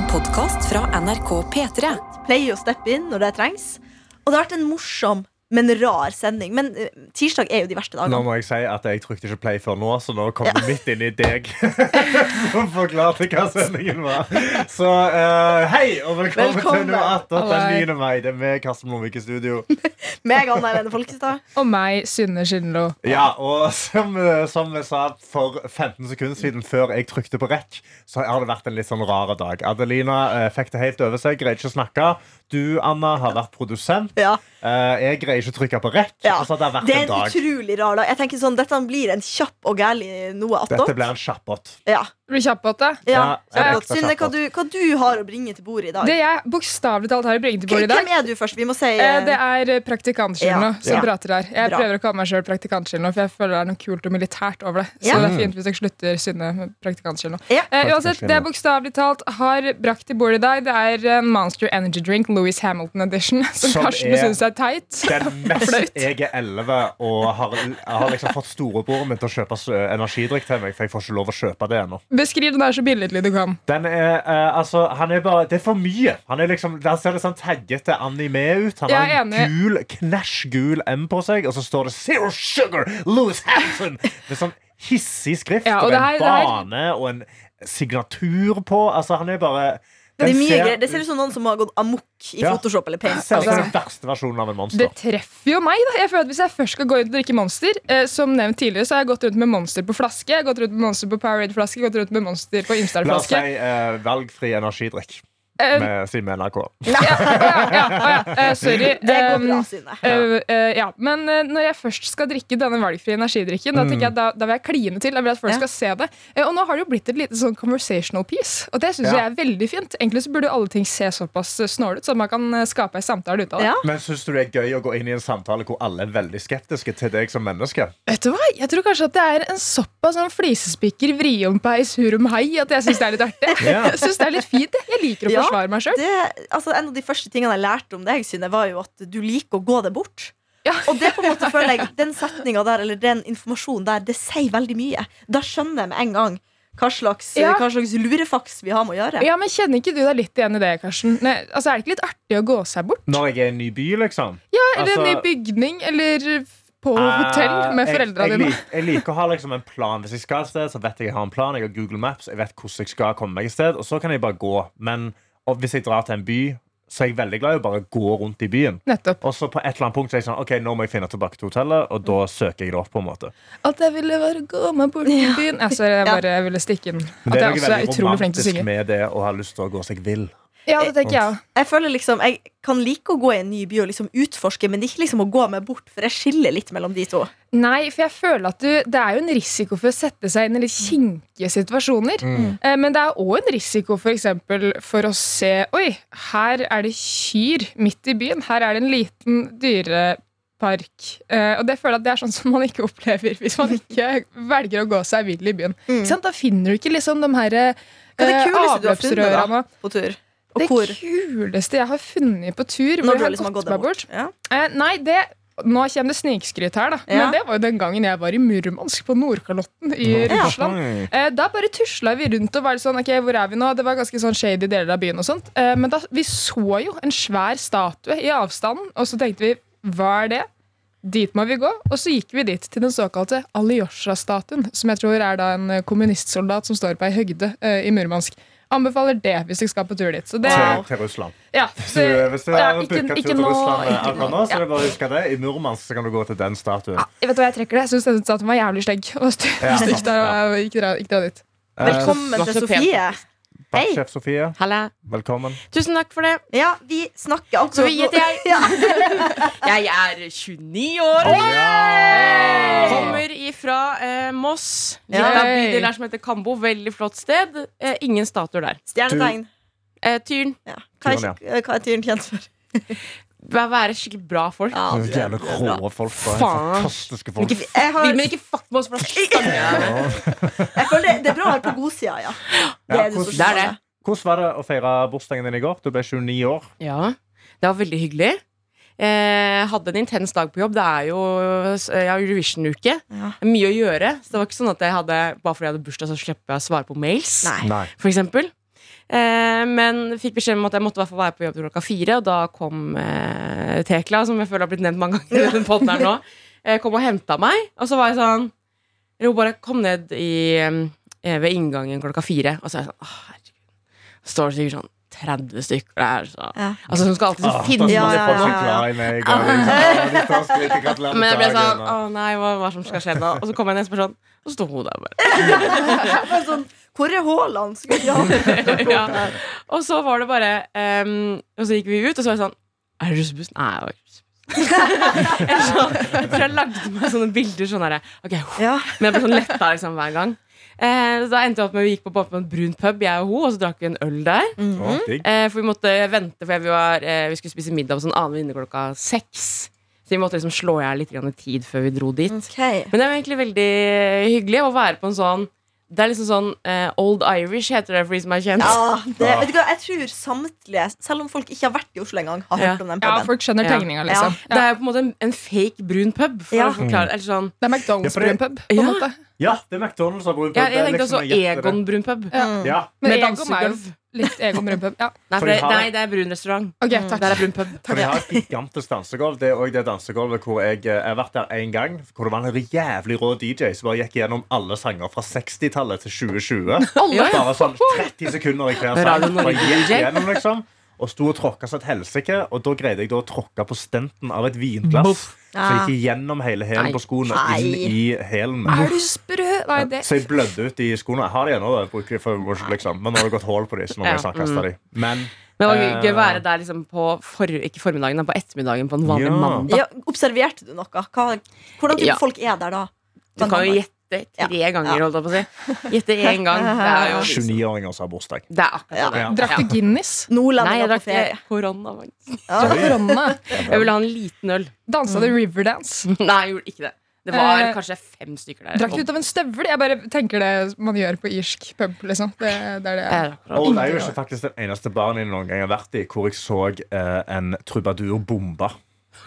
En podkast fra NRK P3. Pleier å steppe inn når det trengs. Og det har vært en morsom, men rar sending. Men eh, tirsdag er jo de verste Nå må jeg si at jeg trykte ikke play før nå, så nå kom det midt inn i deg. Som forklarte hva sendingen var. Så uh, hei, og velkommen, Velkommen. til noe attåt den Hei. 9. mai. Det er meg, Karsten Blomvik, i studio. Meg, Anna Helene Folkestad. Og meg, Synne Skyndlo. Ja, og som, eh, som jeg sa for 15 sekunder siden, før jeg trykte på rekk, så har det vært en litt sånn rar dag. Adelina uh, fikk det helt over seg, greide ikke å snakke. Du, Anna, har vært produsent. Ja. Eh, jeg greier ikke å trykke på rekk. Ja. Altså, det Det er en en dag. utrolig rar dag. Jeg tenker sånn, Dette blir en kjapp og gærlig noe attåt. Dette blir en kjappåt. Ja. Blir du kjapp på det? Ja. Ja, kjappåt. Synne, hva du, hva du har å bringe til bordet i dag? Det jeg bokstavelig talt har å bringe til bordet i dag, Hvem er du først? Vi må si eh, eh, det er eh, praktikantskillen Ja. som Ja. prater her. Jeg Bra. prøver å kalle meg sjøl praktikantskillen nå, for jeg føler det er noe kult og militært over det. Så Ja. det er fint hvis jeg slutter Synne med praktikantskillen nå. Ja. Eh, uansett, det jeg bokstavelig talt har brakt til bordet i dag, det er en Monster Energy Drink, Louis Hamilton Edition, som, Som Karsten syns er teit. Den mest. Jeg er 11 og har, har liksom fått storebroren min til å kjøpe energidrikk til meg, for jeg får ikke lov å kjøpe det ennå. Beskriv den der så billedlig du kan. Den er, uh, altså, han er bare, det er for mye. Han er liksom, Der ser det sånn taggete anime ut. Han har en gul, knæsj gul M på seg, og så står det 'Zero Sugar Louis Hansen'. Det er sånn hissig skrift Ja, og og, det en her- her- bane og en signatur på. Altså, han er bare det, er mye ser- det ser ut som noen som har gått amok i Ja. Photoshop eller Paint. ser Altså- den verste versjonen av en monster. Det treffer jo meg. da Jeg føler at Hvis jeg først skal gå inn og drikke Monster, eh, som nevnt tidligere, så har jeg gått rundt med Monster på flaske, jeg har gått rundt med Monster på Powerade-flaske, gått rundt med Monster på La oss si Imsdal-flaske. eh, valgfri energidrikk. Eh, Med, siden NRK. ja, ja, ja, ja, eh, sorry. Det går bra, Synne. eh, eh, ja, Men når jeg først skal drikke denne valgfrie energidrikken, da tenker jeg da, da vil jeg kline til. Jeg vil at folk Ja. skal se det. Og nå har det jo blitt et lite sånn conversational piece, og det syns Ja. jeg er veldig fint. Egentlig så burde jo alle ting se såpass snåle ut, så man kan skape en samtale ut av det. Ja. Men syns du det er gøy å gå inn i en samtale hvor alle er veldig skeptiske til deg som menneske? Vet du hva? Jeg tror kanskje at det er en såpass sånn flisespikker vriompeis hurum hei at jeg syns det er litt artig. Ja. Jeg synes det er litt fint. jeg. Jeg liker å Ja, forsvare meg sjøl. altså, en av de første tingene jeg lærte om deg, Synne, var jo at du liker å gå det bort. Ja. Og det på en måte føler jeg Den setninga der, eller den informasjonen der, det sier veldig mye. Da skjønner jeg med en gang hva slags, Ja. hva slags lurefaks vi har med å gjøre. Ja, men Kjenner ikke du deg litt igjen i det, Karsten? Nei, altså, er det ikke litt artig å gå seg bort? Når jeg er i en ny by, liksom? Ja, Eller en Altså- ny bygning, eller på hotell med foreldra jeg, jeg, dine? lik- jeg liker å ha liksom en plan. Hvis jeg skal et sted, så vet jeg jeg har en plan. Jeg har Google Maps, jeg vet hvordan jeg skal komme meg et sted. Og så kan jeg bare gå. Men og hvis jeg drar til en by, så er jeg veldig glad i å bare gå rundt i byen. Nettopp. Og så på et eller annet punkt så er jeg sånn Ok, nå må jeg finne tilbake til hotellet, og da søker jeg det opp. på en måte At jeg ville bare gå meg bort i byen. Ja, sorry, jeg Ja. bare ville stikke inn. At det er jeg også er utrolig flink til å romantisk synge. med det å ha lyst til å gå seg vill. Ja, det tenker jeg. Jeg føler liksom Jeg kan like å gå i en ny by og liksom utforske, men ikke liksom å gå meg bort, for jeg skiller litt mellom de to. Nei, for jeg føler at du, det er jo en risiko for å sette seg inn i litt kinkige situasjoner. Mm. Men det er òg en risiko for, eksempel, for å se Oi, her er det kyr midt i byen. Her er det en liten dyrepark. Eh, og det føler jeg at det er sånn som man ikke opplever hvis man ikke velger å gå seg vill i byen. Mm. Da finner du ikke liksom de her eh, Hva er det kuleste du har funnet da, avløpsrørene. Og Det hvor? kuleste jeg har funnet på tur, Når du har liksom har gått deg bort? Ja. Eh, nei, det nå kommer det snikskryt her, da. Ja. Men det var jo den gangen jeg var i Murmansk, på Nordkalotten i Ja. Russland. Eh, da bare tusla vi rundt og var sånn, ok, hvor er vi nå? Det var ganske sånn shady deler av byen og sånt. Eh, men da, vi så jo en svær statue i avstanden, og så tenkte vi, hva er det? Dit må vi gå. Og så gikk vi dit til den såkalte Alyosha-statuen, som jeg tror er da en kommunistsoldat som står på ei høgde eh, i Murmansk. Anbefaler det hvis dere skal på tur dit. Så det, Til, til Russland. ja, Hvis du, hvis du ja, har ikke- booka tur ikke til nå, Russland eh, ikke nå. nå, så Ja. er det bare å huske det. I Murmansk kan du gå til den statuen. Jeg vet hva jeg trekker det. Jeg syns den statuen var jævlig stygg. Og stygt, Ja, ja. Ikke dra, dit. Eh, Velkommen til. Sofie. Hei. Sjef Sofie, Halla. velkommen. Tusen takk for det. Ja, vi snakker akkurat Sofie heter jeg. Ja. Jeg er 29 år. Ja! Kommer ifra eh, Moss. Litt av bydelen her som heter Kambo. Veldig flott sted. Eh, ingen statuer der. Stjernetegn. Eh, tyren. Ja. Hva, er, hva er tyren kjent for? Vær- Være skikkelig bra folk. Ja, det er Jævla bra. rå folk. da. Fantastiske folk. Ikke, Jeg, har, men ikke fuck med oss, for jeg. føler det, det er bra å være på godsida, ja. Det Ja, er det hvordan- Det er det. Hvordan var det å feire bursdagen din i går? Du ble 29 år. Ja, det var veldig hyggelig. Eh, hadde en intens dag på jobb. Det er jo ja, Eurovision-uke. Ja. Mye å gjøre. Så det var ikke sånn at jeg hadde bare fordi jeg hadde bursdag, så slipper jeg å svare på mails. Nei. Nei. For eksempel. Eh, men fikk beskjed om at jeg måtte være på jobb til klokka fire, og da kom eh, Tekla, som jeg føler har blitt nevnt mange ganger i den her nå, eh, kom og henta meg. Og så var jeg sånn Eller hun bare kom ned i, eh, ved inngangen klokka fire, og så er jeg sånn Å, herregud. Står det sikkert sånn 30 stykker der. Så. Ja. Altså Hun skal alltid Ah, finne Ja, ja, Men jeg ble sånn Å nei, hva, hva som skal skje nå? Og så kom jeg ned og spurte sånn, og så sto hun der bare. Sånn, hvor er Haaland? Ja. Og så var det bare um, Og så gikk vi ut, og så var jeg sånn Er det russebussen? Nei, det var ikke jeg, Eller sånn, for jeg lagde meg sånne bilder sånn herre okay, Ja. Men jeg ble sånn letta liksom hver gang. Eh, så da endte jeg opp med Vi gikk på, på en brun pub, jeg og hun, og så drakk vi en øl der. Mm -hmm. Eh, for vi måtte vente, for vi, var, eh, vi skulle spise middag på en annen venninne klokka seks. Så vi måtte liksom slå i hjel litt grann tid før vi dro dit. Okay. Men det var egentlig veldig hyggelig å være på en sånn Det er liksom sånn eh, Old Irish heter det for de som er kjent. Ja, det, vet du hva, jeg tror samtlige, selv om folk ikke har vært i Oslo engang, har Ja. om den Ja, folk skjønner tegninga, liksom. Det Ja. er på en måte en, en fake brun pub. For Ja. å forklare eller sånn Det er McDonald's det- brun pub. På en Ja. måte. Ja, det er McDonald's brun pub. ja, Jeg er tenkte liksom også. Egon brun pub. Ja. Ja. Med dansegulv. Litt Egon brun pub. Ja. Nei, det, har- nei, det er brun restaurant. Ok, takk. Der takk. er brun pub. For de har et gigantisk dansegulv. Det er også det dansegulvet hvor jeg, eh, jeg har vært der en gang. Hvor det var en jævlig rå DJ som bare gikk gjennom alle sanger fra 60-tallet til 2020. Ja, ja. Bare sånn 30 sekunder i hver sang. Bare gikk gjennom, liksom. Og sto og tråkka som et helsike. Og da greide jeg da å tråkke på stenten av et vinglass. Så jeg gikk gjennom hele hælen på skoene og inn i hælen. Er du sprø? Nei, det Så jeg blødde ut i skoene. Jeg har de ennå, liksom. men nå har det gått hull på de, så nå må jeg snart kaste de. Men Men det var Eh, gøy å være der liksom på for, ikke formiddagen, men på ettermiddagen på en vanlig Ja. mandag. Ja, observerte du noe? Hva, hvordan type Ja. folk er der da? Du kan jo gjette tre ganger, holdt jeg på å si. Gjette én gang. Det er jo liksom, 29-åringer som har bursdag. det er akkurat det. Ja. Drakk du Guinness? Nei, jeg drakk korona. Korona. Jeg ville ha en liten øl. Dansa du Riverdance? Nei, jeg gjorde ikke det. Det var Eh, kanskje fem stykker der. Drakk du ut av en støvel? Jeg bare tenker det man gjør på irsk pub. liksom Det, det er det Ja, jeg akkurat. Old Irish er faktisk den eneste baren jeg noen gang har vært i hvor jeg så eh, en trubadur bomba.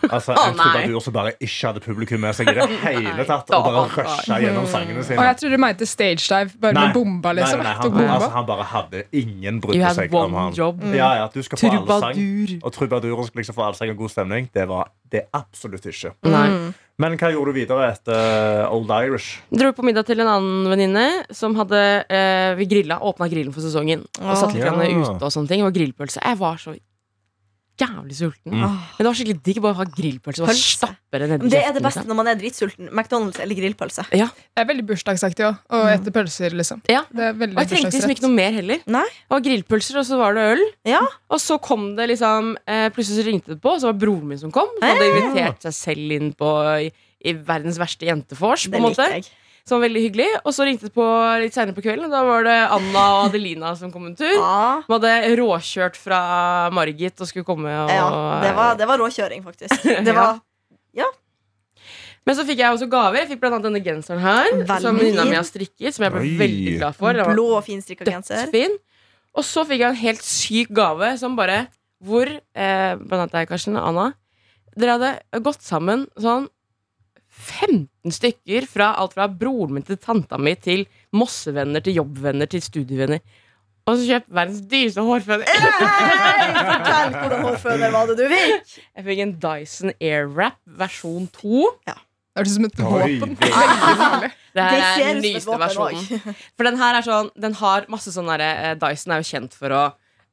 Altså Å, En at trubadur som bare ikke hadde publikum med seg i det hele tatt. Og bare rusha gjennom sangene sine. Og jeg trodde du mente stage dive, bare Nei. med bomba, liksom. Nei, nei, han, bomba. altså, han bare hadde ingen brydde seg om han. job. Ja, ja, du skal få alle sang. Og trubaduren skal liksom få alle sang og god stemning. Det var det absolutt ikke. Nei. Men hva gjorde du videre etter Old Irish? Dro på middag til en annen venninne som hadde eh, Vi grilla, åpna grillen for sesongen. Og satt litt Ja. ute og sånne ting. Og grillpølse. Jeg var så jævlig sulten. Mm. Men det var skikkelig digg bare å ha grillpølse Bare stappe det nedi det er det beste liksom. når man er dritsulten. McDonald's eller grillpølse. Ja. Det er veldig bursdagsaktig òg. Å ete pølser, liksom. Ja. Det er Og jeg trengte liksom ikke noe mer heller. Nei. Det var grillpølser, og så var det øl. Ja. Og så kom det liksom eh, Plutselig så ringte det på, og så var broren min som kom. Så hadde invitert seg selv inn på i, i verdens verste jentefors. På en måte jeg. Som var veldig hyggelig. Og så ringte det på litt senere på kvelden. Da var det Anna og Adelina som kom en tur. Ja. De hadde råkjørt fra Margit og skulle komme. Og, ja, det var, det var råkjøring, faktisk. Det var Men så fikk jeg også gaver. Jeg fikk blant annet denne genseren her. Veldig som venninna fin. mi har strikket, som jeg ble Oi. veldig glad for. Den var blå og finstrikka genser. dødsfin. Og så fikk jeg en helt syk gave som bare Hvor eh, Blant annet deg, Karsten Anna. Dere hadde gått sammen sånn 15 stykker fra alt fra broren min til tanta mi til Mossevenner til jobbvenner til studievenner. Og så kjøpte verdens dyreste hårføner. Fortell hvordan hårføner var det du fikk! Jeg fikk en Dyson Airwrap versjon 2. Det hørtes ut som et våpen. det- Det Det her er den nyeste versjonen. For den her er sånn Den har masse sånn derre eh, Dyson er jo kjent for å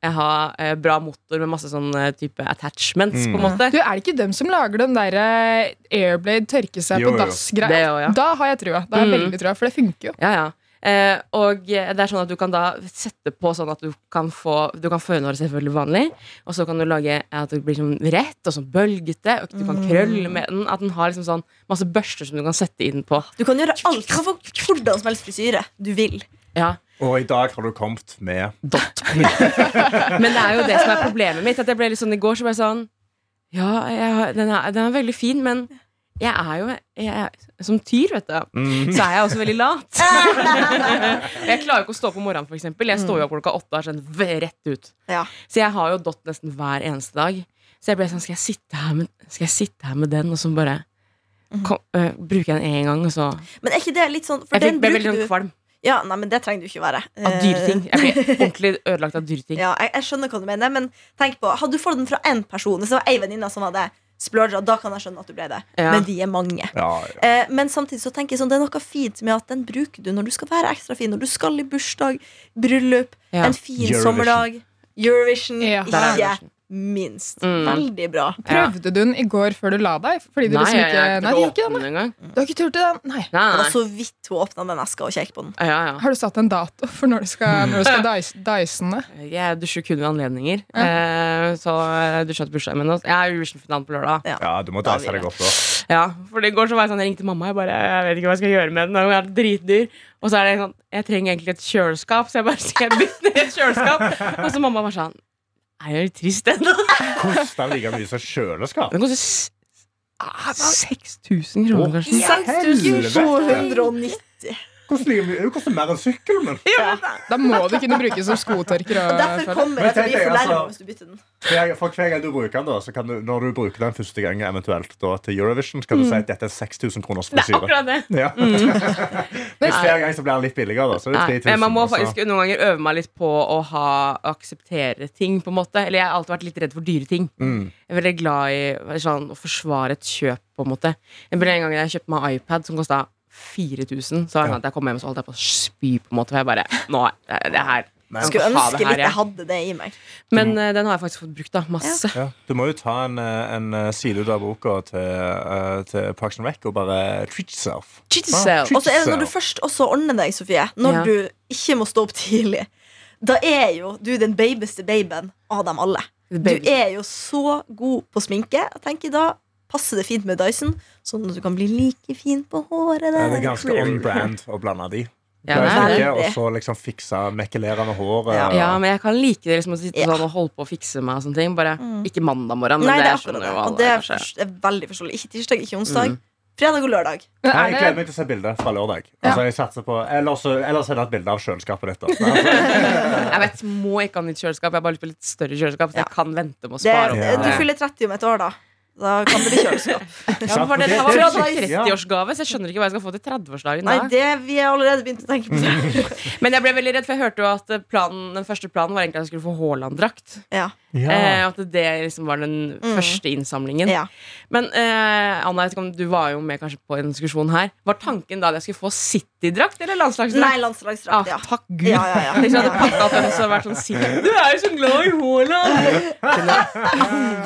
eh, ha eh, bra motor med masse sånn eh, type attachments, på en Mm. måte. Du, Er det ikke dem som lager den der eh, Airblade tørke seg Jo, på dass-greia? Ja. Da har jeg trua. Da har jeg Mm. veldig trua, For det funker jo. Ja, ja. Eh, og eh, det er sånn at du kan da sette på sånn at du kan få Du kan føne håret selvfølgelig vanlig, og så kan du lage at det blir sånn rett og sånn bølgete, og du kan krølle med den. At den har liksom sånn masse børster som du kan sette inn på. Du kan gjøre alt. Du kan få hvordan som helst frisyre du vil. Ja. Og i dag har du kommet med Men det er jo det som er problemet mitt. At jeg ble litt sånn i går så ble jeg sånn Ja, jeg, den, er, den er veldig fin, men jeg er jo jeg Som tyr, vet du, mm. så er jeg også veldig lat. jeg klarer jo ikke å stå opp om morgenen, eksempel. Jeg står jo opp klokka åtte og er sånn rett ut. Ja. Så jeg har jo dott nesten hver eneste dag. Så jeg ble sånn Skal jeg sitte her med, skal jeg sitte her med den, og så bare kom, øh, jeg den én gang, og så Men er ikke det litt sånn For Jeg fikk, den ble veldig bruker sånn du kvalm. Ja, nei, men det trenger du ikke være. Av dyreting. Jeg blir ordentlig ødelagt av dyreting. Ja, jeg, jeg skjønner hva du mener, men tenk på Hadde du fått den fra én person, hvis det var ei venninne som hadde splurga, da kan jeg skjønne at du ble det. Ja. Men de er mange. Ja, ja. Eh, men samtidig så tenker jeg sånn, det er noe fint med at den bruker du når du skal være ekstra fin. Når du skal i bursdag, bryllup, Ja. en fin Eurovision. sommerdag. Eurovision, ikke. Minst. Mm. Veldig bra. Prøvde du den i går før du la deg? Fordi du Nei, liksom jeg ikke har Nei, ikke du ikke åpnet den. engang. Du har ikke turt den? Nei. Nei, Det var så vidt hun åpna den eska og kjekk på den. Ja, ja. Har du satt en dato for når du skal, når du skal dice- dicene? Jeg dusjer kun ved anledninger. Ja. Eh, så jeg dusja til bursdagen min. også. Jeg er Eurovision-finalen på lørdag. ja, du må deise deg opp, da. Ja, for i går så var jeg sånn, jeg ringte mamma. Jeg bare, jeg vet ikke hva jeg skal gjøre med den. Den er dritdyr. Og så er det sånn, jeg trenger egentlig et kjøleskap, så jeg bare skal jeg bytte et kjøleskap. Og så mamma bare sånn Er jeg litt trist ennå? Kosta like mye som kjøleskap. Den koster s- ah, 6000 kroner, kanskje. Ja, helvete. 6290. Det koster mer enn sykkelen min. Da må du kunne bruke som skotørker. Og Og, derfor kommer jeg det til å tenk bli for fornærma altså- hvis du bytter den. For hver gang du bruker den, da, så kan du, når du bruker den første gang eventuelt da, til Eurovision, så kan du si at dette er 6000 kroners Det er frisyre. Ja. Hvis hver gang så blir den litt billigere, da, så er det 3000. men man må faktisk også. noen ganger øve meg litt på å ha, akseptere ting, på en måte. Eller jeg har alltid vært litt redd for dyre ting. Mm. Jeg er veldig glad i sånn, å forsvare et kjøp, på en måte. Jeg ble en gang jeg kjøpte meg iPad som kosta 4000, så sånn at jeg kom hjem og så holdt jeg på å spy, på en måte. For jeg bare Nå, det, det her Men- Skulle ønske det her, litt jeg hadde det i meg. Men eh, den har jeg faktisk fått brukt, da. Masse. Ja, du må jo ta en, eh, en eh, side ut av boka til, til Parks and Rec og bare treat yourself. Treat yourself. Og så er det når du først også ordner deg, Sofie, når Ja. du ikke må stå opp tidlig, da er jo du den babyste babyen av dem alle. Du er jo så god på sminke. Jeg tenker Da passer det fint med Dyson, sånn at du kan bli like fin på håret. Der. Det er ganske on brand å blande de. Ja, Det det det. ikke, og så liksom fikse, Mekkelerende hår håret. Ja. Ja, men jeg kan like det liksom å sitte sånn og holde på å fikse meg og sånne ting. Bare Mm. ikke mandag morgen, men Nei, det er det jo alle. det er, er veldig forståelig. Ikke tirsdag, ikke onsdag. Mm. Fredag og lørdag. Nei, jeg gleder meg til å se bildet fra lørdag. Ja. Altså, jeg på, ellers, ellers, er det et bilde av kjøleskapet ditt. Altså, Jeg vet, må ikke ha nytt kjøleskap. Jeg har bare lyst på litt større kjøleskap, så jeg kan vente med å Det, spare opp. Du fyller 30 om et år, da. Da kan det bli kjøleskap. Ja, for det, var det- 30-årsgave, så jeg skjønner ikke hva jeg skal få til 30-årsdagen. Nei, det, vi har allerede begynt å tenke på det. Men jeg ble veldig redd, for jeg hørte jo at planen, den første planen var egentlig at jeg skulle få Haaland-drakt. Ja. Eh, at det liksom var den Mm. første innsamlingen. Ja. Men eh, Anna, jeg vet ikke om du var jo med kanskje på en diskusjon her. Var tanken da at jeg skulle få City-drakt eller landslagsdrakt? Nei, Ah, landslagsdrakt, ja. takk Gud. Ja, ja, ja. Hvis jeg hadde pakka opp hadde vært sånn City. Du er jo så glad i Haaland!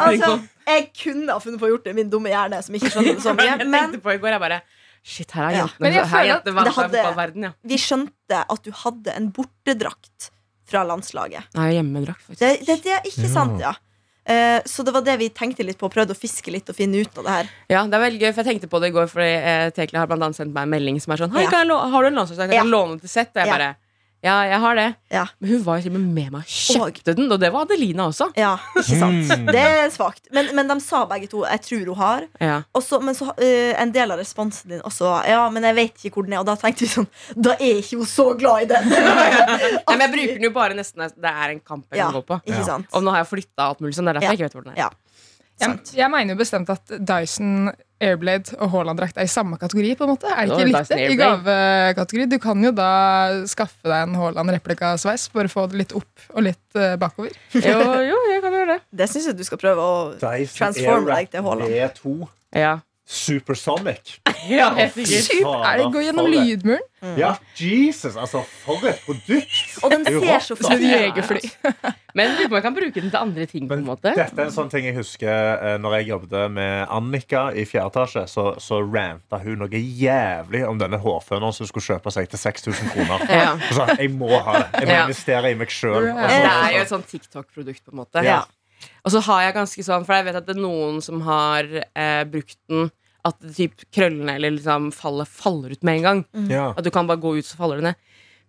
Altså, jeg kunne ha funnet på å gjort det min dumme hjerne, som ikke skjønner det så mye. Jeg tenkte på i går, jeg bare Shit, her er Ja. jentene. Her fotballverden, ja. vi skjønte at du hadde en bortedrakt fra landslaget. Er hjemmedrakt, faktisk. Det, det, det er ikke sant, ja. Eh, så det var det vi tenkte litt på, prøvde å fiske litt og finne ut av det her. Ja, det er veldig gøy, for jeg tenkte på det i går, Fordi eh, Tekla har blant annet sendt meg en melding som er sånn Hei, Ja. kan jeg lå- har du en landslagsdrakt? Jeg kan låne den til sett. Og jeg Ja. bare Ja, jeg har det. Ja. Men hun var jo til og med med meg og kjøpte den, og det var Adelina også. Ja, ikke sant? Mm. Det er svakt. Men, men de sa begge to 'jeg tror hun har'. Ja. Og så, men så uh, en del av responsen din også var 'ja, men jeg vet ikke hvor den er'. Og da tenkte vi sånn Da er ikke hun så glad i den. Nei, men jeg bruker den jo bare nesten når det er en kamp jeg Ja, kan gå på. ikke Ja. sant? Og nå har jeg flytta alt mulig sånn. Det er derfor Ja. jeg ikke vet hvor den er. Ja. jeg, jeg mener jo bestemt at Dyson Airblade og Haaland-drakt er i samme kategori. på en måte Er det ikke litt det? I gavekategori. Du kan jo da skaffe deg en Haaland-replikasveis. Bare få det litt opp og litt uh, bakover. Jo, jo, jeg kan gjøre det. Det syns jeg du skal prøve å transforme deg til Haaland. Ja, Supersonic. ja helt sikkert. Er det Gå gjennom lydmuren. Ja, Jesus, altså, for et produkt! Og den er ser så flott ut. Men jeg kan bruke den til andre ting. på en måte Dette er en sånn ting jeg husker eh, Når jeg jobbet med Annika i fjerde etasje, så, så ranta hun noe jævlig om denne hårføneren som skulle kjøpe seg til 6000 kroner. Ja. Sa, jeg må ha det. Jeg må Ja. investere i meg sjøl. Det er jo et sånn TikTok-produkt, på en måte. Ja. Og så har jeg ganske sånn, for jeg vet at det er noen som har eh, brukt den at typ krøllene eller liksom fallet faller ut med en gang. Ja. At du kan bare gå ut, så faller det ned.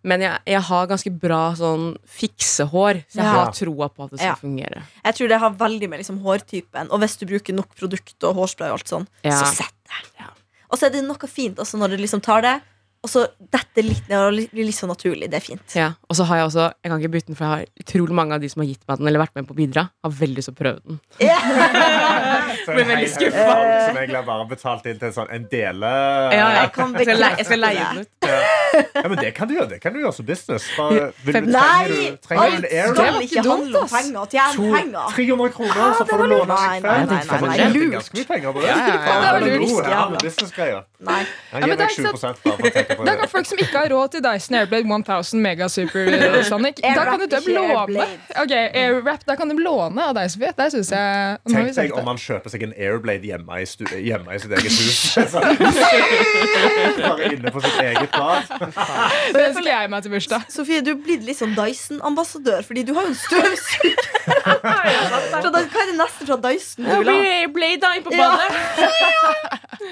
Men jeg, jeg har ganske bra sånn fiksehår, så jeg Ja. har troa på at det skal Ja. fungere. Jeg tror det har veldig med liksom hårtypen. Og hvis du bruker nok produkt og hårspray, og alt sånn Ja. så sett det. Ja. Og så er det noe fint også når du liksom tar det, og så dette litt ned og li- blir litt så naturlig. Det er fint. Ja, og så har jeg også Jeg kan ikke bytte den, for jeg har utrolig mange av de som har gitt meg den, eller vært med på å bidra, har veldig lyst til å prøve den. Yeah. Blir veldig skuffa. Som egentlig har bare betalt inn til sånn, en dele... Ja, Jeg kan Jeg skal, leie, jeg skal leie den ut. Ja, men det kan du gjøre, det kan du gjøre som business. Bare, vil, Fem- trenger Nei! du, trenger en Alt skal ikke ikke handle om penger. Tjene penger. 300 kroner, Ah, så får du låne Nei, en nei, nei, nei, det nei, er lurt. ganske mye penger på det. Ja, ja, ja. Ja, Det var men lurt. ja, businessgreier. Nei. Jeg gir det er meg ikke 7 bare for å tenke Da kan folk som ikke har råd til Dyson Airblade 1000 Mega Super Sonic, da kan du ikke låne. Okay, Ok, Airwrap, da kan de låne av deg, Sofie. Der synes jeg Tenk deg det. om man kjøper seg en Airblade hjemme i, stu hjemme i sitt eget hus. Bare inne på sitt eget plass Det ønsker jeg meg til bursdag. Sofie, du er blitt litt sånn Dyson-ambassadør, fordi du har jo en støvsuger. Hva er det neste fra Dyson du Blade på Ja. badet.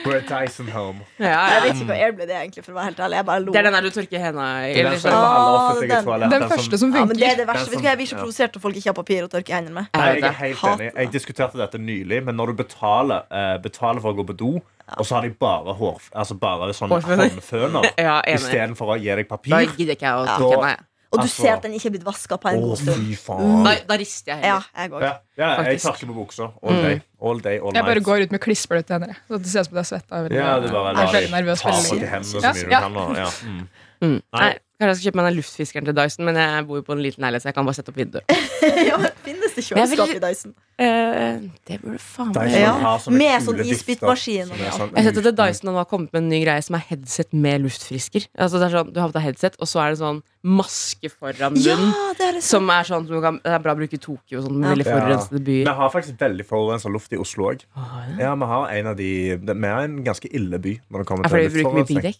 We're a Dyson home. Ja, Jeg vet ikke hva jeg ble det, egentlig, for å være helt ærlig. Jeg bare lo. Det er den der du tørker henda i. Den som på alle Ah, den- Den første som Ja, men det er det verste. Den Vet du som- hva, Jeg blir så provosert når folk ikke har papir å tørke hendene med. Nei, jeg er helt Hater enig. Jeg diskuterte dette nylig, men når du betaler, uh, betaler for å gå på do, og så har de bare, hår, altså bare sånn håndføner Ja, istedenfor å gi deg papir. Da gidder ikke jeg å Ja. tørke henda. Og du Altså- ser at den ikke er blitt vaska på en Å, god stund. fy faen. Da, da rister jeg Ja, jeg. Ja, ja, jeg tørker på buksa. All day. All day, all Jeg bare går ut med klissbløte hender. Så det ser ut som det er svetta. Ja, du bare Jeg er veldig nervøs ta på hendene så Ja, mye du ja. kan. Og, ja. mm. Mm. Nei. Kanskje jeg skal kjøpe meg den luftfiskeren til Dyson, men jeg bor jo på en liten leilighet, så jeg kan bare sette opp vinduet. ja, men finnes det er kjøleskap i Dyson? Eh, det burde faen meg Dyson Ja, har sånne med kule sånn vifter isbitmaskin som er sånn Jeg har sett at Dyson nå har kommet med en ny greie som er headset med luftfrisker. Altså det er sånn, Du har på deg headset, og så er det sånn maske foran Ja, munnen. det er det Som er sånn, som du kan, Det er bra å bruke i Tokyo og sånn, med Ja. veldig forurensede Vi byer. har faktisk veldig forurensa luft i Oslo òg. Ah, ja. Ja, vi har en av de Vi er en ganske ille by når det kommer Er til fordi vi bruker mye luftforurensning. piggdekk?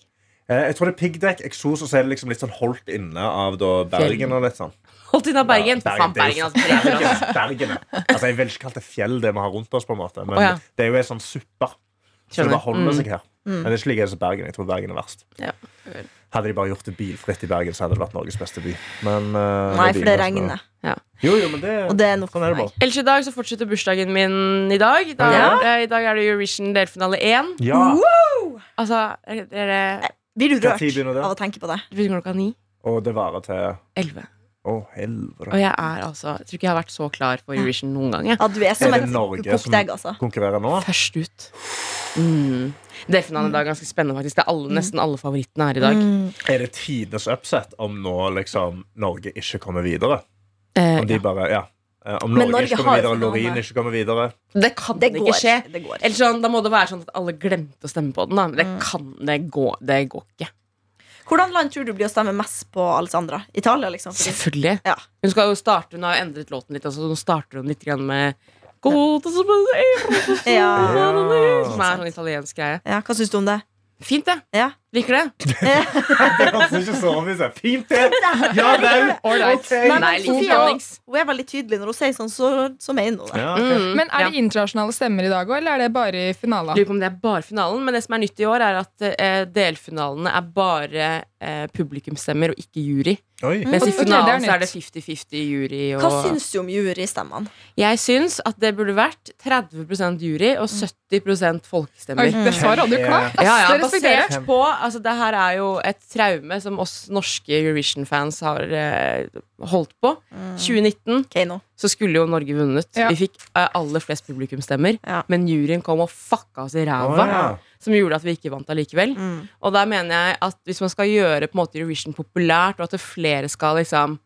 Eh, Jeg tror det er piggdekk, eksos, og så er det liksom litt sånn holdt inne av da Bergen. og litt sånn Holdt inne av Bergen. Ja, er Bergen, altså. Bergen, altså. Bergen, Bergen, ja. Altså, Jeg vil ikke kalle det fjell, det vi har rundt oss, på en måte men oh, ja. det er jo ei sånn suppe. Så det bare holder Mm. seg her. Men det er ikke like ille som Bergen. Jeg tror Bergen er verst. Ja. Hadde de bare gjort det bilfritt i Bergen, så hadde det vært Norges beste by. Men, uh, Nei, for det regner. Ja. Jo, jo, men det, Og det er nok sånn for er det meg. bare. Ellers i dag så fortsetter bursdagen min i dag. Da, Ja. I dag er det Eurovision delfinale 1. Ja. Altså, er det Blir du rørt av å tenke på det? Det begynner klokka ni. Og det varer til Elleve. Å, helvete. Og jeg er altså Jeg tror ikke jeg har vært så klar for Eurovision noen gang. jeg. Ja, du er som Er det et Norge kokt som- egg, altså. Konkurrerer nå? Først ut. Mm. Delfinalen i dag er ganske spennende, faktisk. Det er alle, nesten alle favorittene her i dag. Mm. Er det tidenes upset om nå liksom Norge ikke kommer videre? Eh, Om de ja. bare, ja Om Norge Norge ikke kommer videre, Loreen ikke kommer videre Det kan Det ikke skje. Det går. Eller sånn, Da må det være sånn at alle glemte å stemme på den. Da. Men det Mm. kan det gå. Det går ikke. Hvordan land tror du blir å stemme mest på Alessandra? Italia, liksom? Fordi, Selvfølgelig. Ja. Hun skal jo starte Hun har jo endret låten litt. Altså, nå starter hun litt grann med God, som er ja. sånn italiensk greie. ja, Hva syns du om det? Fint, det. Ja. Liker det. Det høres ikke så mye ut. Fint, det! Ja vel! Ålreit. Hun er veldig tydelig når hun sier sånn, så, så mener hun det. Ja, okay. Mm, Men er det internasjonale stemmer i dag òg, eller er det bare i finalen? Lurer på om det er bare finalen, men det som er nytt i år, er at eh, delfinalene er bare eh, publikumsstemmer og ikke jury. Oi. Mens i er finalen så er det 50-50 jury. Og Hva syns du om jurystemmene? Jeg syns at det burde vært 30% jury og 70 folkestemmer. Oi, det var hadde du klart. Ja, ja, basert på altså, Det her er jo et traume som oss norske Eurovision-fans har eh, holdt på. 2019 okay, no. så skulle jo Norge vunnet. Ja. Vi fikk eh, aller flest publikumsstemmer. Ja. Men juryen kom og fucka oss i ræva. Oh, ja. Som gjorde at vi ikke vant allikevel. Mm. Og der mener jeg at hvis man skal gjøre på en måte Eurovision populært, og at flere skal liksom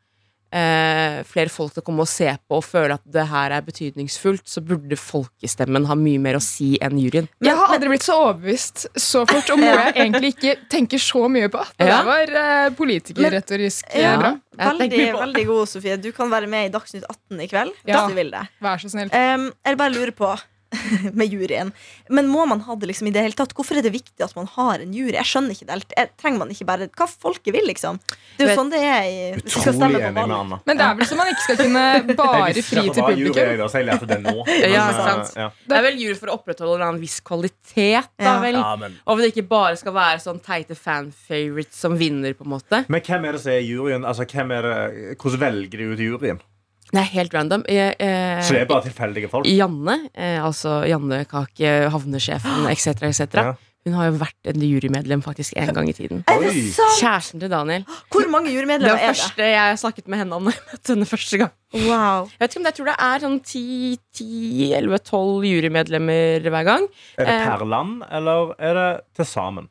eh, Flere folk til å komme og se på og føle at det her er betydningsfullt, så burde folkestemmen ha mye mer å si enn juryen. Jeg har aldri blitt så overbevist så fort om noe jeg egentlig ikke tenker så mye på. Det Ja. var eh, politikerretorisk eh, Ja. bra. Veldig, veldig god, Sofie. Du kan være med i Dagsnytt 18 i kveld. Ja. Hvis du vil det. Vær så snill. Um, jeg bare lurer på med juryen. Men må man ha det liksom i det hele tatt? Hvorfor er det viktig at man har en jury? Jeg skjønner ikke det helt. Trenger man ikke bare hva folket vil, liksom? Det er jo sånn det er i hvis skal stemme på enig med valg. Anna. Men det er vel så man ikke skal kunne bare fri til publikum. jeg, da, så jeg lærte det nå. Ja, sant. eh, ja. Det er vel jury for å opprettholde en viss kvalitet, da vel. Ja, men, Og at det ikke bare skal være sånn teite fan-favorites som vinner, på en måte. men hvem er det som er juryen? Altså, hvem er det, hvordan velger de ut juryen? Det er helt random. Eh, eh, Så det er bare tilfeldige folk? Janne, eh, altså Janne Kake, havnesjefen etc., etc. Ja. Hun har jo vært en jurymedlem faktisk en gang i tiden. Er det sant? Kjæresten til Daniel. Hvor mange Det jurymedlemmer var er det? første jeg snakket med henne om da jeg møtte henne første gang. Wow. Jeg vet ikke om det, jeg tror det er sånn 10-11-12 jurymedlemmer hver gang. Er det Eh. per land, eller er det til sammen?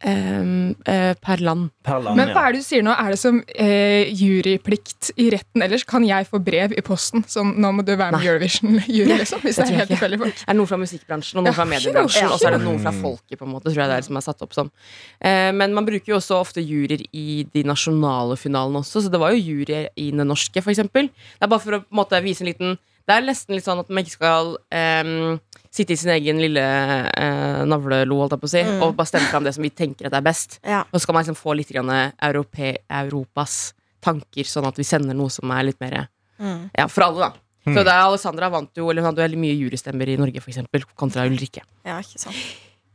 Eh, per land. Per land, Men hva ja. er det du sier nå? Er det som eh, juryplikt i retten ellers? Kan jeg få brev i posten som nå må du være med i Eurovision-jury, liksom? Hvis Det er helt folk. Det er noen fra musikkbransjen og noen fra Ja, mediebransjen. ja. Og så er det noen fra folket, på en måte, tror jeg det er som er satt opp som. Eh, men man bruker jo også ofte juryer i de nasjonale finalene også, så det var jo juryer i den norske, for eksempel. Det er bare for å på en måte, vise en liten Det er nesten litt sånn at man ikke skal um, sitte i sin egen lille uh, navlelo, holdt jeg på å si, Mm. og bare stemme fram det som vi tenker at er best. Ja. Og så skal man liksom få litt grann europe, Europas tanker, sånn at vi sender noe som er litt mer Mm. Ja, for alle, da. Så det er Alessandra vant jo Eller hun hadde veldig mye jurystemmer i Norge, for eksempel, kontra Ulrikke. ja, ikke sant.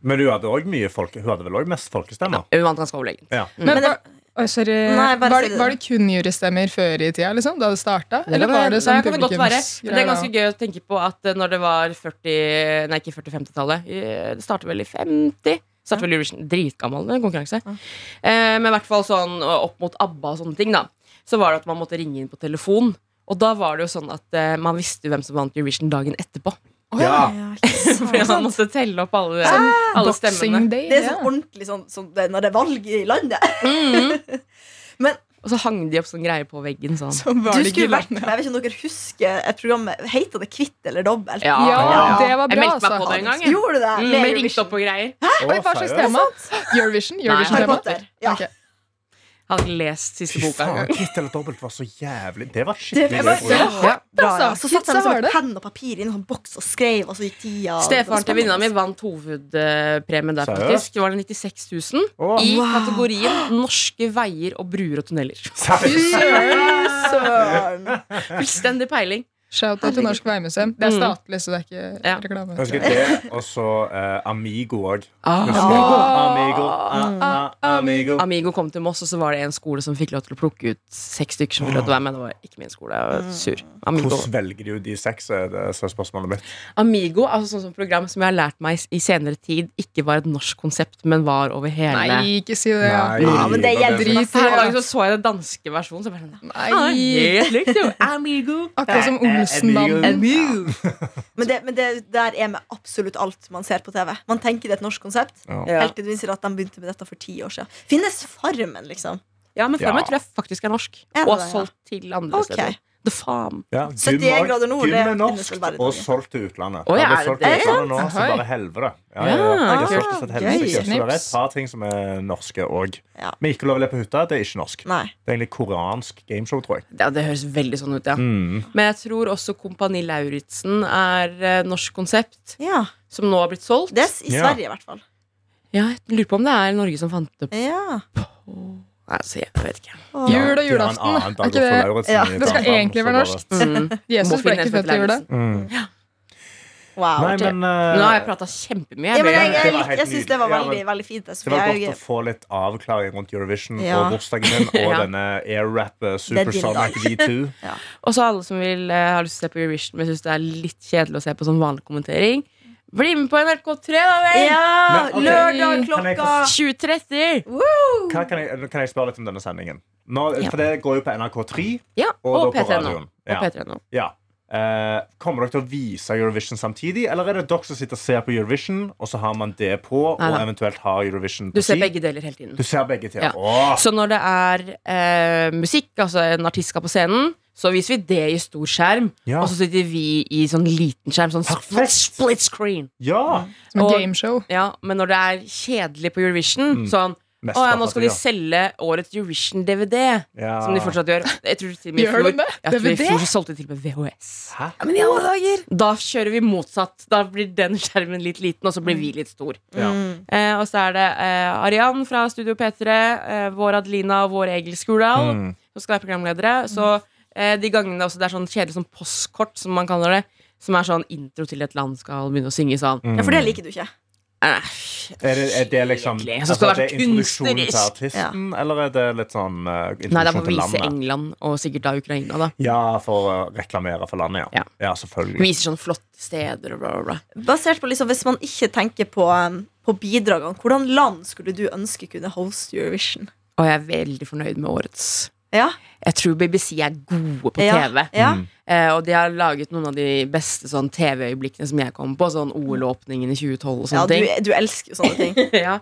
Men hun hadde også mye folke, hun hadde vel òg mest folkestemmer? Ja, Hun vant ganske overlegent. Ja. Men, Men Oi, sorry. Nei, bare var, det, var det kun jurystemmer før i tida, liksom? Da det starta? Eller var det sånn kan det godt være. Det er ganske gøy å tenke på at eh, når det var 40 Nei, ikke 40-50-tallet. Det startet vel i 50. Startet vel Eurovision. Dritgammel eh, konkurranse. Eh, men i hvert fall sånn eh, opp mot ABBA og sånne ting, da. Så var det at man måtte ringe inn på telefon. Og da var det jo sånn at eh, man visste hvem som vant Eurovision dagen etterpå. Ja. Ja, ikke. Fordi man måtte telle opp alle, alle stemmene. Day. Det er ja. sånn ordentlig sånn sånn det når det er valg i landet. Mhm. Men Og så hang de opp sånn greie på veggen sånn. Så du skulle vært med. Jeg vet ikke om dere husker et program med Heter det Kvitt eller dobbelt? Ja, Ja, det var Jeg meldte meg altså. på det en gang. jeg. Gjorde du det? Mm, Med med ringt opp og greier. Oi, hva slags tema? Eurovision? Nei, Eurovision Harry tema? Potter. Ja. Ok. Ikke lest siste boka. Kvitt eller dobbelt var så jævlig. Det var Det skikkelig var hardt bra. altså. Så satt jeg med sånn penn og papir i en sånn boks og skrev, og så gikk tida. Stefaren til det var venninna mi vant hovedpremien der, faktisk. Det Var det 96 000 Å, i kategorien norske veier og bruer og tunneler. Søren! Fullstendig peiling. Shout-out til Norsk Veimuseum. Det er Mm. statlig, så det er ikke Ja. reklame. Husker det, og så uh, Amigo òg. Ah. Amigo, ah, ah, Amigo. Amigo kom til Moss, og så var det en skole som fikk lov til å plukke ut seks stykker som fikk lov til å være med. Det var ikke min skole. Jeg var sur. Amigo. Hvordan velger du de seks? er Det så spørsmålet mitt. Amigo, altså sånn som program som jeg har lært meg i senere tid, ikke var et norsk konsept, men var over hele Nei, ikke si det. Ja. Nei, Ja, men det gjelder Drit Her en dag så, så jeg den danske versjonen, så jeg bare sånn Nei. ah, Helt likt, jo. Amigo. Akkurat som Olsenbanden. Men, det, men det der er med absolutt alt man ser på TV. Man tenker det er et norsk konsept. Ja. Helt til du innser at de begynte med dette for ti år siden. Finnes Farmen, liksom? Ja, men Farmen Ja. tror jeg faktisk er norsk. Er det og solgt til andre okay. steder. The Farm. Ja, 71 Gym grader nord, Gym er norsk og solgt til utlandet. Oh, ja, det er solgt det til utlandet nå, så bare helvete. Ja, ja, Ja, ja. Jeg solgt det til et Så det er et par ting som er norske òg. Ja. Men ikke lov å le på hytta, det er ikke norsk. Nei. Det er egentlig koreansk gameshow, tror jeg. Ja, det høres veldig sånn ut, ja. Mm. Men jeg tror også Kompani Lauritzen er eh, norsk konsept, Ja. som nå har blitt solgt. Det er i Ja. Sverige, i hvert fall. Ja, jeg lurer på om det er Norge som fant det på. Ja. Altså, jeg vet ikke. Åh. Jul og julaften, er ikke det? Ja, det skal egentlig være norsk. Mm. Jesus Må ble ikke født i jula. Mm. Wow. Nei, men uh, Nå har jeg prata kjempemye. ja, men jeg, det jeg, jeg syns det var veldig, Ja, veldig, fint. Det var godt å jeg- få litt avklaring rundt Eurovision Ja. og bursdagen din og Ja. denne airrap din Supersonic. V2. Og så alle som vil uh, har lyst til å se på Eurovision, men syns det er litt kjedelig å se på sånn vanlig kommentering. Bli med på NRK3, da vel! Ja! Men. Lørdag klokka 2030! Hva kan, jeg, kan jeg spørre litt om denne sendingen? Nå, Ja. For det går jo på NRK3 Ja, og, og da på P3 nå. radioen. Og Ja. P3 nå. Ja. Eh, kommer dere til å vise Eurovision samtidig, eller er det dere som sitter og ser på Eurovision, og så har man det på, Nei, og nei. eventuelt har Eurovision på Du ser si? begge deler hele tiden. Du ser begge til. Ja. Åh! Så når det er eh, musikk, altså en artist skal på scenen, så viser vi det i stor skjerm. Ja. Og så sitter vi i sånn liten skjerm, sånn split, split screen. ja. Som et gameshow. Ja, men når det er kjedelig på Eurovision, Mm. sånn Mest Å ja, nå skal de selge årets Eurovision-DVD. ja. Som de fortsatt gjør. Jeg tror til med i Gjør de det? Jeg tror i DVD? fjor så solgte de til og med VHS. Hæ? Ja, men i alle dager Da kjører vi motsatt. Da blir den skjermen litt liten, og så blir vi litt stor. Ja. Mm. Eh, og så er det eh, Arian fra Studio P3, eh, vår Adelina og vår Egil Skurdal Mm. som skal være programledere. Så eh, de gangene også det er sånn kjedelig sånn postkort, som man kaller det, som er sånn intro til et land skal begynne å synge sånn Mm. Ja, for det liker du ikke. eh, Er det, er det liksom altså, Så skal det være er kunstnerisk. artisten, eller er det litt sånn uh, Nei, det er for å vise landet? England, og sikkert da Ukraina, da. Ja, for å reklamere for landet, ja. Ja. Ja, selvfølgelig. Viser sånn flotte steder og bla, bla, bla. Basert på liksom, Hvis man ikke tenker på um, på bidragene, hvordan land skulle du ønske kunne hoste Eurovision? Og jeg er veldig fornøyd med årets. Ja, Jeg tror BBC er gode på ja, TV. Ja. Eh, og de har laget noen av de beste sånn TV-øyeblikkene som jeg kom på. Sånn OL-åpningen i 2012 og ja sånne du, ting. du elsker jo sånne ting. ja.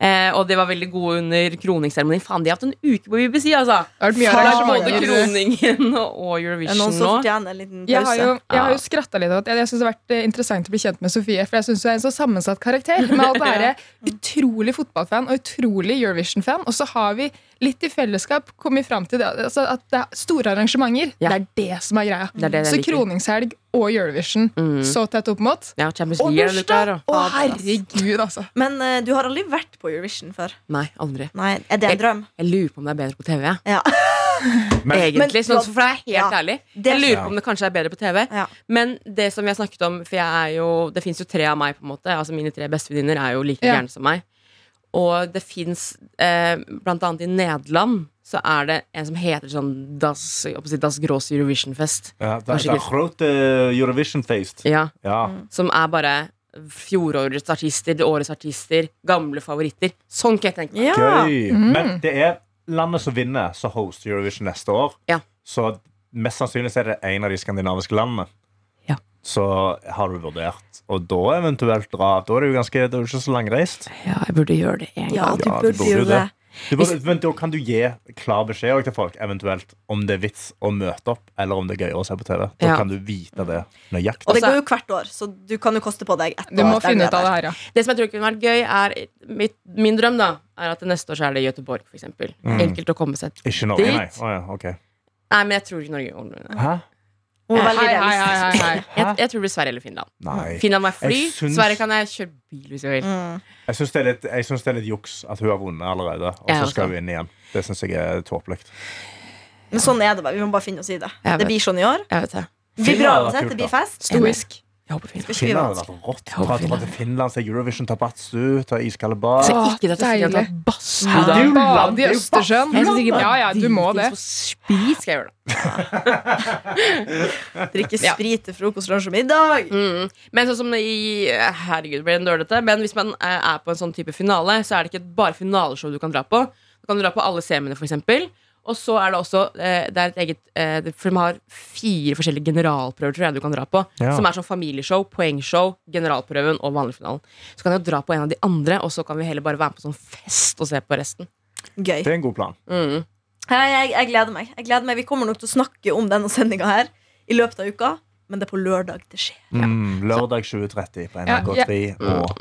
eh, og de var veldig gode under kroningsseremonien. Faen, de har hatt en uke på BBC, altså! Det har vært Både kroningen og Eurovision noen som nå. fortjener en liten Jeg har pause? jo, jeg har Ja. jo skratta litt av at jeg, jeg synes det har vært eh, interessant å bli kjent med Sofie. For jeg syns hun er en så sammensatt karakter. Med alt det her utrolig fotballfan og utrolig Eurovision-fan. Og så har vi litt i fellesskap kommet fram til det, altså at det er store arrangementer. Ja. Det er det som er greia. Det er det så liker. kroningshelg og Eurovision Mm. så tett opp mot. Ja, Og bursdag! Å, og- Å, herregud, altså. Men uh, du har aldri vært på Eurovision før? Nei, aldri. Nei, Er det en drøm? Jeg lurer på om det er bedre på TV. jeg. Ja. Men, Egentlig, Men- sånn, for jeg er helt Ja. ærlig. Jeg lurer Ja. på om det kanskje er bedre på TV. Ja. Men det som vi har snakket om, for jeg er jo Det fins jo tre av meg, på en måte. Altså Mine tre bestevenninner er jo like Ja. gærne som meg. Og det fins eh, Blant annet i Nederland så er det en som heter sånn Das, si das Gross Eurovision Fest. ja, das Grote Eurovision-fest. Ja, Ja. Som er bare fjorårets artister, årets artister, gamle favoritter. Sånn kan jeg tenke meg. Ja. Gøy. Men det er landet som vinner, som hoster Eurovision neste år. Ja. Så mest sannsynlig er det en av de skandinaviske landene. Ja. Så har du vurdert Og da eventuelt dra. Da er det jo ganske Det er jo ikke så langreist. Ja, jeg burde gjøre det en Ja, gang. du Ja, du burde burde jo jo det. Du burde, men da kan du gi klar beskjed til folk eventuelt om det er vits å møte opp, eller om det er gøyere å se på TV. Da Ja. kan du vite det nøyaktig. Og det går jo hvert år, så du kan jo koste på deg ett Du må finne ut av det her, ja. Det som jeg tror kunne vært gøy, er mitt, Min drøm da er at neste år så er det Göteborg, eksempel. Mm. Enkelt å komme seg Ikke Norge, nei. Oh, ja, okay. Nei, men jeg tror ikke Norge ordner det. Hun er Hei, hei, hei, realistisk. hei, hei. Jeg, jeg tror det blir Sverige eller Finland. Nei. Finland må jeg fly. Jeg syns- Sverige kan jeg kjøre bil hvis jeg vil. Mm. Jeg syns det, er litt- jeg det er litt juks at hun har vunnet allerede, og Jeg så skal hun inn igjen. Det syns jeg er tåpelig. Men sånn er det bare. Vi må bare finne oss i det. Jeg Det vet. blir sånn i år. Jeg vet det. Det blir Finland bra hadde vært uansett. kult, Det blir fest. Stoisk. Jeg håper Finland. Skal Finland hadde vært rått. Dra til- Finland. se Eurovision, ta badstue, ta iskalde bad. Så ikke dette badstue, da. Det er jo land, i er Østersjøen. Skal Ja, ja, du må det. Sprit skal jeg gjøre da. Drikke sprit til frokost, lunsj og middag. Mm. Men sånn som i Herregud, blir det nerdete. Men hvis man eh, er på en sånn type finale, så er det ikke bare finaleshow du kan dra på. Du kan dra på alle semiene, for eksempel. Og så er det også eh, Det er et eget eh, For de har fire forskjellige generalprøver, tror jeg du kan dra på. Ja. Som er sånn familieshow, poengshow, generalprøven og vanligfinalen. Så kan jeg jo dra på en av de andre, og så kan vi heller bare være med på sånn fest og se på resten. Gøy. Det er en god plan. Mm. Hei, jeg, jeg gleder meg. Jeg gleder meg. Vi kommer nok til å snakke om denne sendinga her i løpet av uka, men det er på lørdag det skjer. Mm, lørdag 2030 på NRK3 og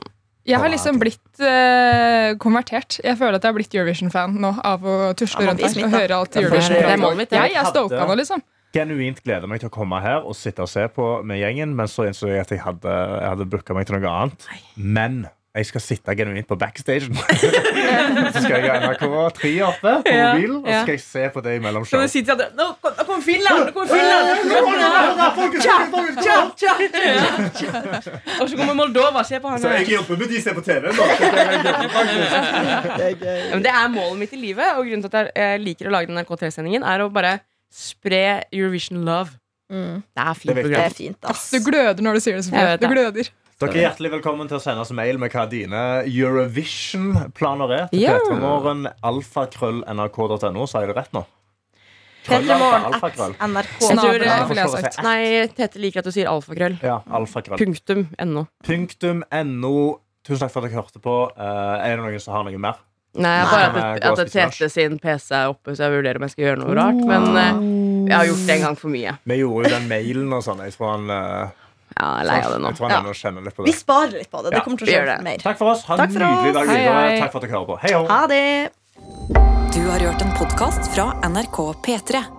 Jeg har liksom blitt uh, konvertert. Jeg føler at jeg har blitt Eurovision-fan nå av å tusle Ja, rundt her og høre alt Eurovision. mitt, Jeg ja. er stoka nå, liksom. genuint gleder meg til å komme her og sitte og se på med gjengen, men så innså jeg at jeg hadde, jeg hadde booka meg til noe annet. Men jeg skal sitte genuint på backstagen. så skal jeg ha NRK3 oppe på Ja, mobilen, og så skal jeg se på det imellom show. si Nå kom- nå kommer Finland! Nå kommer Finland! Og så kommer Moldova. Se på han Så her. jeg jobber med de ser er på TV nå. Men det er målet mitt i livet, og grunnen til at jeg eh, liker å lage den NRK3-sendingen, er å bare spre Eurovision love. Mm. Det er fint Det er. Det er fint, ass. Du gløder når du sier det, Du det. gløder. Dere er hjertelig velkommen til å sende oss mail med hva dine Eurovision-planer er. Til Ja. P3morgen, alfakrøll.nrk.no. Sa jeg det rett nå? P3morgen alfakrøll. at NRK. Nei, Tete liker at du sier alfakrøll. Ja, alfakrøll. Punktum no. Punktum no. Tusen takk for at dere hørte på. Eh, er det noen som har noe mer? Nei, Nei, bare men at, at. Tete sin PC er oppe, så jeg vurderer om jeg skal gjøre noe rart. Men eh, jeg har gjort det en gang for mye. Vi gjorde jo den mailen og sånn. Jeg tror han, eh, Ja, jeg er lei av det nå. jeg tror han Ja. kjenner litt på Vi sparer litt på det. Det Ja, kommer til å skje mer. Takk for oss. Ha en nydelig dag videre. hei. Takk for at dere hører på. Hei ho. Ha det. Du har hørt en podkast fra NRK P3.